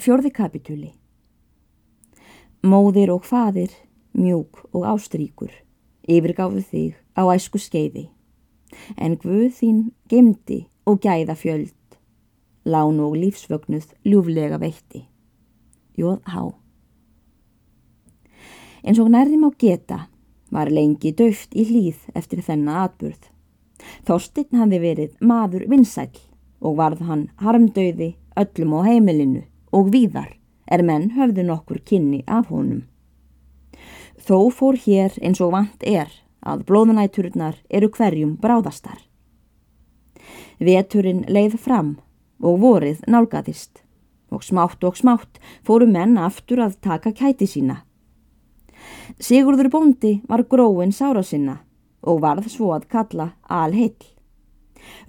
Fjörði kapitúli Móðir og fadir, mjúk og ástríkur, yfirgáfu þig á æsku skeiði, en Guð þín gemdi og gæða fjöld, lán og lífsvögnuð ljúflega veitti. Jóð há. En svo nærðum á geta var lengi döft í hlýð eftir þennan atburð. Þorstinn hafði verið maður vinsæl og varð hann harmdauði öllum á heimilinu og víðar er menn höfðu nokkur kynni af honum. Þó fór hér eins og vant er að blóðunæturnar eru hverjum bráðastar. Veturinn leið fram og vorið nálgæðist og smátt og smátt fóru menn aftur að taka kæti sína. Sigurður bóndi var gróin sára sinna og varð svo að kalla alheill.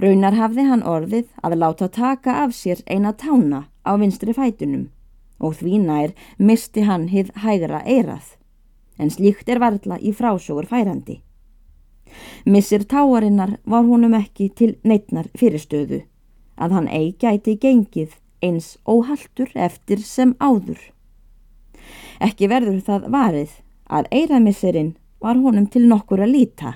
Raunar hafði hann orðið að láta taka af sér eina tána á vinstri fætunum og því nær misti hann hið hægra eirað, en slíkt er varðla í frásögur færandi. Missir táarinnar var honum ekki til neittnar fyrirstöðu, að hann eigi gæti gengið eins óhaltur eftir sem áður. Ekki verður það varið að eiraðmisserinn var honum til nokkur að líta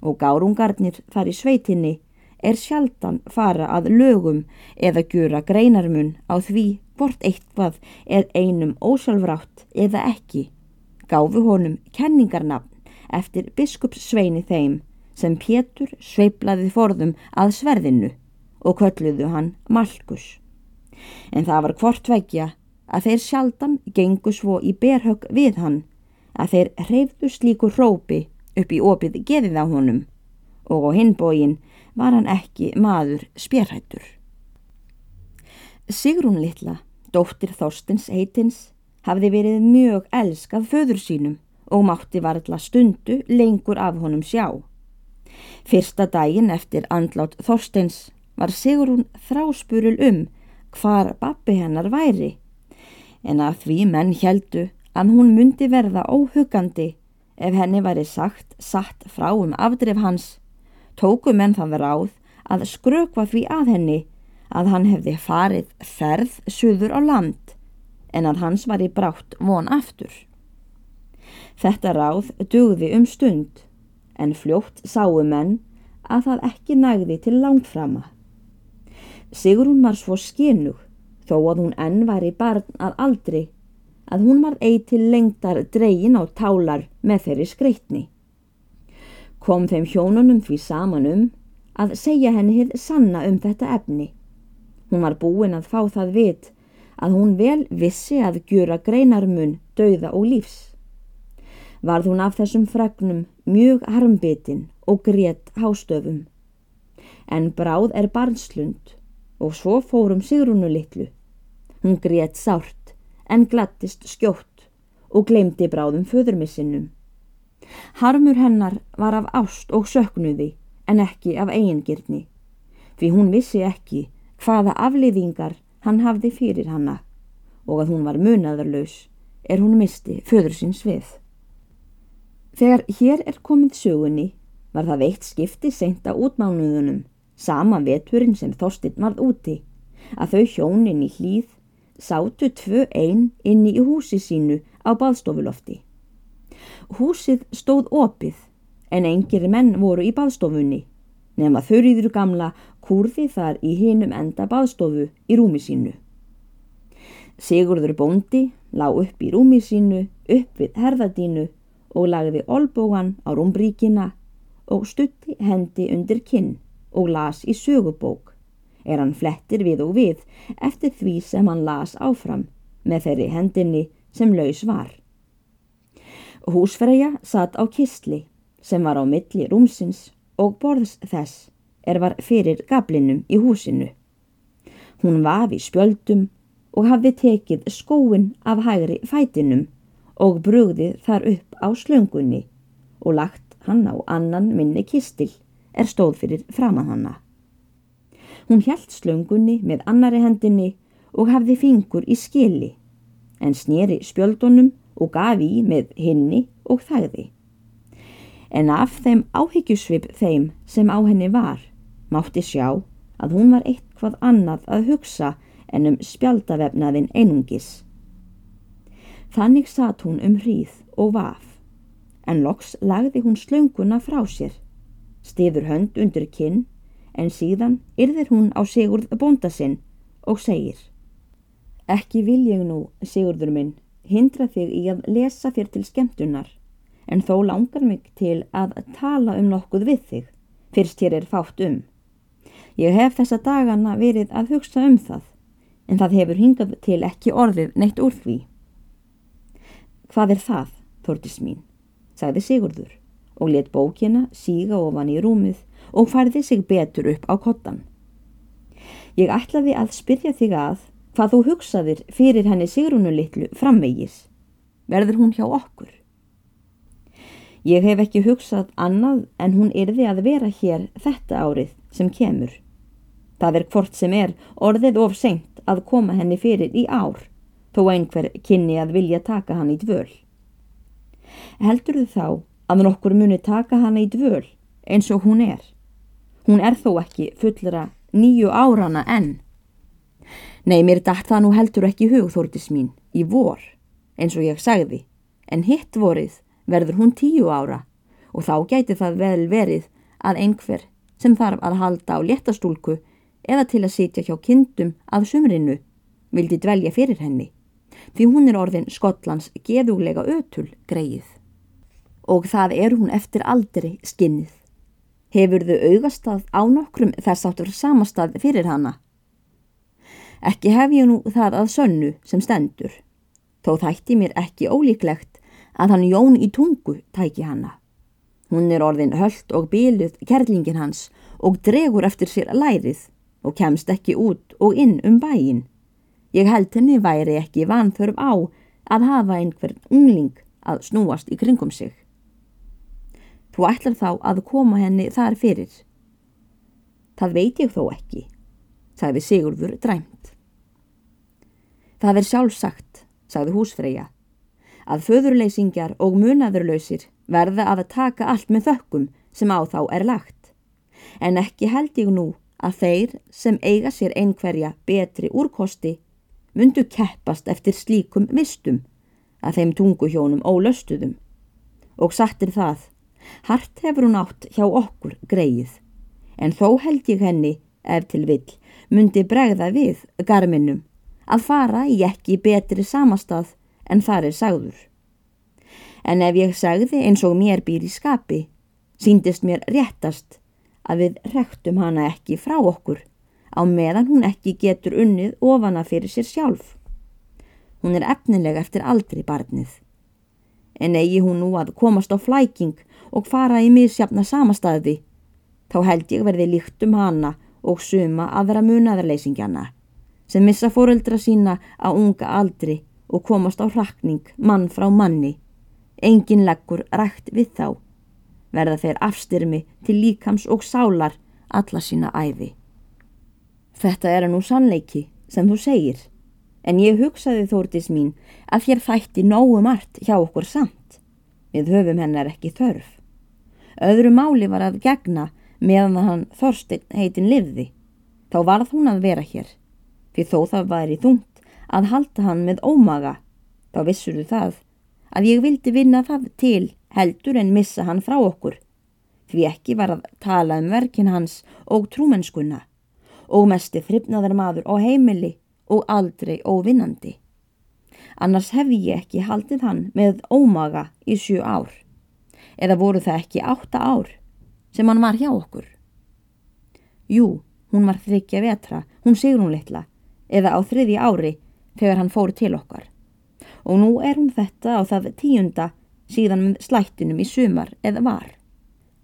og gárungarnir þar í sveitinni er sjaldan fara að lögum eða gjöra greinarmun á því hvort eitthvað er einum ósjálfrátt eða ekki. Gáfu honum kenningarnafn eftir biskupssveini þeim sem Pétur sveiplaði forðum að sverðinu og kölluðu hann Malkus. En það var hvort vekja að þeir sjaldan gengu svo í berhögg við hann að þeir hreyfðu slíku hrópi upp í opið geðið á honum og á hinbógin var hann ekki maður spjærhættur. Sigrún Littla, dóttir Þorstins heitins, hafði verið mjög elskað föður sínum og mátti varðla stundu lengur af honum sjá. Fyrsta daginn eftir andlátt Þorstins var Sigrún þráspurul um hvar babbi hennar væri, en að því menn heldu að hún myndi verða óhugandi ef henni væri sagt satt frá um afdrif hans tóku menn það ráð að skrökva því að henni að hann hefði farið ferð suður á land en að hans var í brátt von aftur. Þetta ráð dugði um stund en fljótt sáu menn að það ekki nægði til langframa. Sigrún var svo skinug þó að hún enn var í barn að aldri að hún var eið til lengtar dregin á tálar með þeirri skreitni kom þeim hjónunum því saman um að segja henni hitt sanna um þetta efni. Hún var búin að fá það vit að hún vel vissi að gjöra greinarmun, dauða og lífs. Varð hún af þessum fragnum mjög harmbitin og grétt hástöfum. En bráð er barnslund og svo fórum Sigrúnu litlu. Hún grétt sárt en glattist skjótt og glemdi bráðum föðurmissinum. Harmur hennar var af ást og söknuði en ekki af eigingirni því hún vissi ekki hvaða afliðingar hann hafði fyrir hanna og að hún var munaðarlaus er hún misti föður síns við. Þegar hér er komið sögunni var það veitt skipti seint á útmánuðunum sama veturinn sem Þorstin varð úti að þau hjónin í hlýð sátu tvö einn inni í húsi sínu á baðstofulofti. Húsið stóð opið en engir menn voru í baðstofunni nema þurriður gamla kurði þar í hinum enda baðstofu í rúmi sínu. Sigurður bóndi lág upp í rúmi sínu upp við herðadínu og lagði olbógan á rúmbríkina og stutti hendi undir kinn og las í sögubók er hann flettir við og við eftir því sem hann las áfram með þeirri hendinni sem laus var. Húsfreyja satt á kistli sem var á milli rúmsins og borðs þess er var fyrir gablinum í húsinu. Hún vafi spjöldum og hafði tekið skóin af hægri fætinum og brugðið þar upp á slöngunni og lagt hann á annan minni kistil er stóð fyrir framann hanna. Hún hjælt slöngunni með annari hendinni og hafði fingur í skili en snýri spjöldunum og gaf í með hinni og þægði. En af þeim áhyggjusvip þeim sem á henni var, mátti sjá að hún var eitthvað annað að hugsa en um spjaldavefnaðin einungis. Þannig satt hún um hríð og vaf, en loks lagði hún slönguna frá sér, stiður hönd undir kinn, en síðan yrðir hún á Sigurð bóndasinn og segir Ekki vil ég nú, Sigurður minn, hindra þig í að lesa þér til skemmtunar, en þó langar mig til að tala um nokkuð við þig, fyrst hér er fátt um. Ég hef þessa dagana verið að hugsa um það, en það hefur hingað til ekki orðið neitt úr því. Hvað er það, Þórtis mín, sagði Sigurður og let bókina síga ofan í rúmið og færði sig betur upp á kottan. Ég ætlaði að spyrja þig að hvað þú hugsaðir fyrir henni Sigrunu litlu framvegis. Verður hún hjá okkur? Ég hef ekki hugsað annað en hún yrði að vera hér þetta árið sem kemur. Það er hvort sem er orðið of seint að koma henni fyrir í ár, þó einhver kynni að vilja taka hann í dvöl. Heldur þau þá að nokkur muni taka hann í dvöl eins og hún er? Hún er þó ekki fullra nýju árana enn. Nei, mér dætt það nú heldur ekki hugþórtis mín, í vor, eins og ég sagði, en hitt vorið verður hún tíu ára og þá gæti það vel verið að einhver sem þarf að halda á léttastúlku eða til að sitja hjá kindum af sumrinu vildi dvelja fyrir henni því hún er orðin Skotlands geðuglega ötul greið. Og það er hún eftir aldri skinnið. Hefur þau augastað á nokkrum þess áttur samastað fyrir hana? Ekki hef ég nú það að sönnu sem stendur, þó þætti mér ekki ólíklegt að hann Jón í tungu tæki hana. Hún er orðin höllt og bíluð kerlingin hans og dregur eftir sér lærið og kemst ekki út og inn um bæin. Ég held henni væri ekki vanþörf á að hafa einhvern ungling að snúast í kringum sig. Þú ætlar þá að koma henni þar fyrir. Það veit ég þó ekki, sagði Sigurður dræmt. Það er sjálfsagt, sagði húsfreyja, að föðurleysingjar og munaðurlausir verða að taka allt með þökkum sem á þá er lagt. En ekki held ég nú að þeir sem eiga sér einhverja betri úrkosti mundu keppast eftir slíkum vistum að þeim tunguhjónum ólöstuðum. Og sattir það, hart hefur hún átt hjá okkur greið, en þó held ég henni, ef til vill, mundi bregða við garminum að fara í ekki betri samastað en þar er sagður. En ef ég sagði eins og mér býr í skapi, síndist mér réttast að við rektum hana ekki frá okkur á meðan hún ekki getur unnið ofana fyrir sér sjálf. Hún er efnilega eftir aldri barnið. En eigi hún nú að komast á flæking og fara í misjafna samastæði, þá held ég verði líkt um hana og suma aðra munaðarleysingjana sem missa fóreldra sína á unga aldri og komast á rakning mann frá manni. Engin leggur rægt við þá verða þeir afstyrmi til líkams og sálar alla sína æfi. Þetta er nú sannleiki sem þú segir, en ég hugsaði þórtis mín að þér þætti nógu margt hjá okkur samt. Við höfum hennar ekki þörf. Öðru máli var að gegna meðan hann Þorstein heitin livði. Þá varð hún að vera hér, því þó það væri þungt að halda hann með ómaga. Þá vissur þú það að ég vildi vinna það til heldur en missa hann frá okkur. Því ekki var að tala um verkin hans og trúmennskuna og mesti fripnaðar maður á heimili og aldrei óvinnandi. Annars hefði ég ekki haldið hann með ómaga í sju ár. Eða voru það ekki átta ár sem hann var hjá okkur? Jú, hún var þryggja vetra, hún sigur hún litla, eða á þriði ári þegar hann fór til okkar. Og nú er hún þetta á það tíunda síðan slættinum í sumar eða var.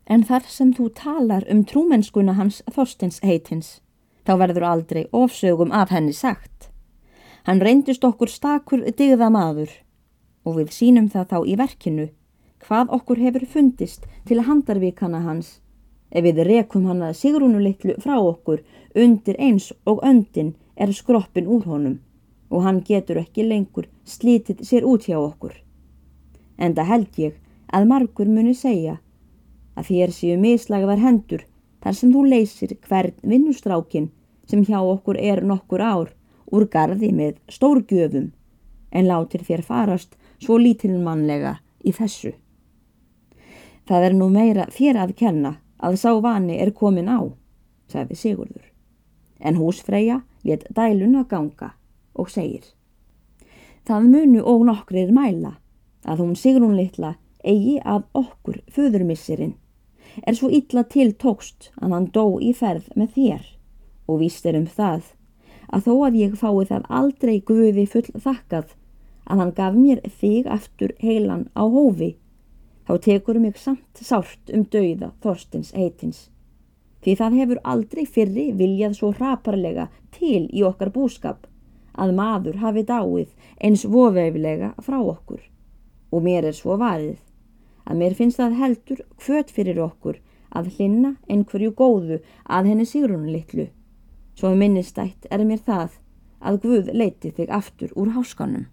En þar sem þú talar um trúmennskuna hans Þorstins heitins, þá verður aldrei ofsögum af henni sagt. Hann reyndist okkur stakur digða maður og við sínum það þá í verkinu hvað okkur hefur fundist til handarvíkana hans ef við rekum hann að sigrúnuleiklu frá okkur undir eins og öndin er skroppin úr honum og hann getur ekki lengur slítið sér út hjá okkur en það held ég að margur muni segja að þér séu mislagðar hendur þar sem þú leysir hvern vinnustrákin sem hjá okkur er nokkur ár úr gardi með stórgjöfum en látir þér farast svo lítilmannlega í þessu. Það er nú meira þér að kenna að sá vani er komin á, sagði Sigurður. En húsfreyja let dælun að ganga og segir Það munu og nokkrir mæla að hún Sigrún litla eigi af okkur föðurmissirinn er svo illa til tókst að hann dó í ferð með þér og víst er um það að þó að ég fái það aldrei guði full þakkað að hann gaf mér þig aftur heilan á hófi þá tekur mig samt sárt um dauða Þorstins heitins því það hefur aldrei fyrri viljað svo hraparlega til í okkar búskap að maður hafi dáið eins voveiflega frá okkur og mér er svo varið að mér finnst það heldur hvöt fyrir okkur að hlinna einhverju góðu að henni sigrunu litlu. Svo minnistætt er mér það að Guð leiti þig aftur úr háskanum.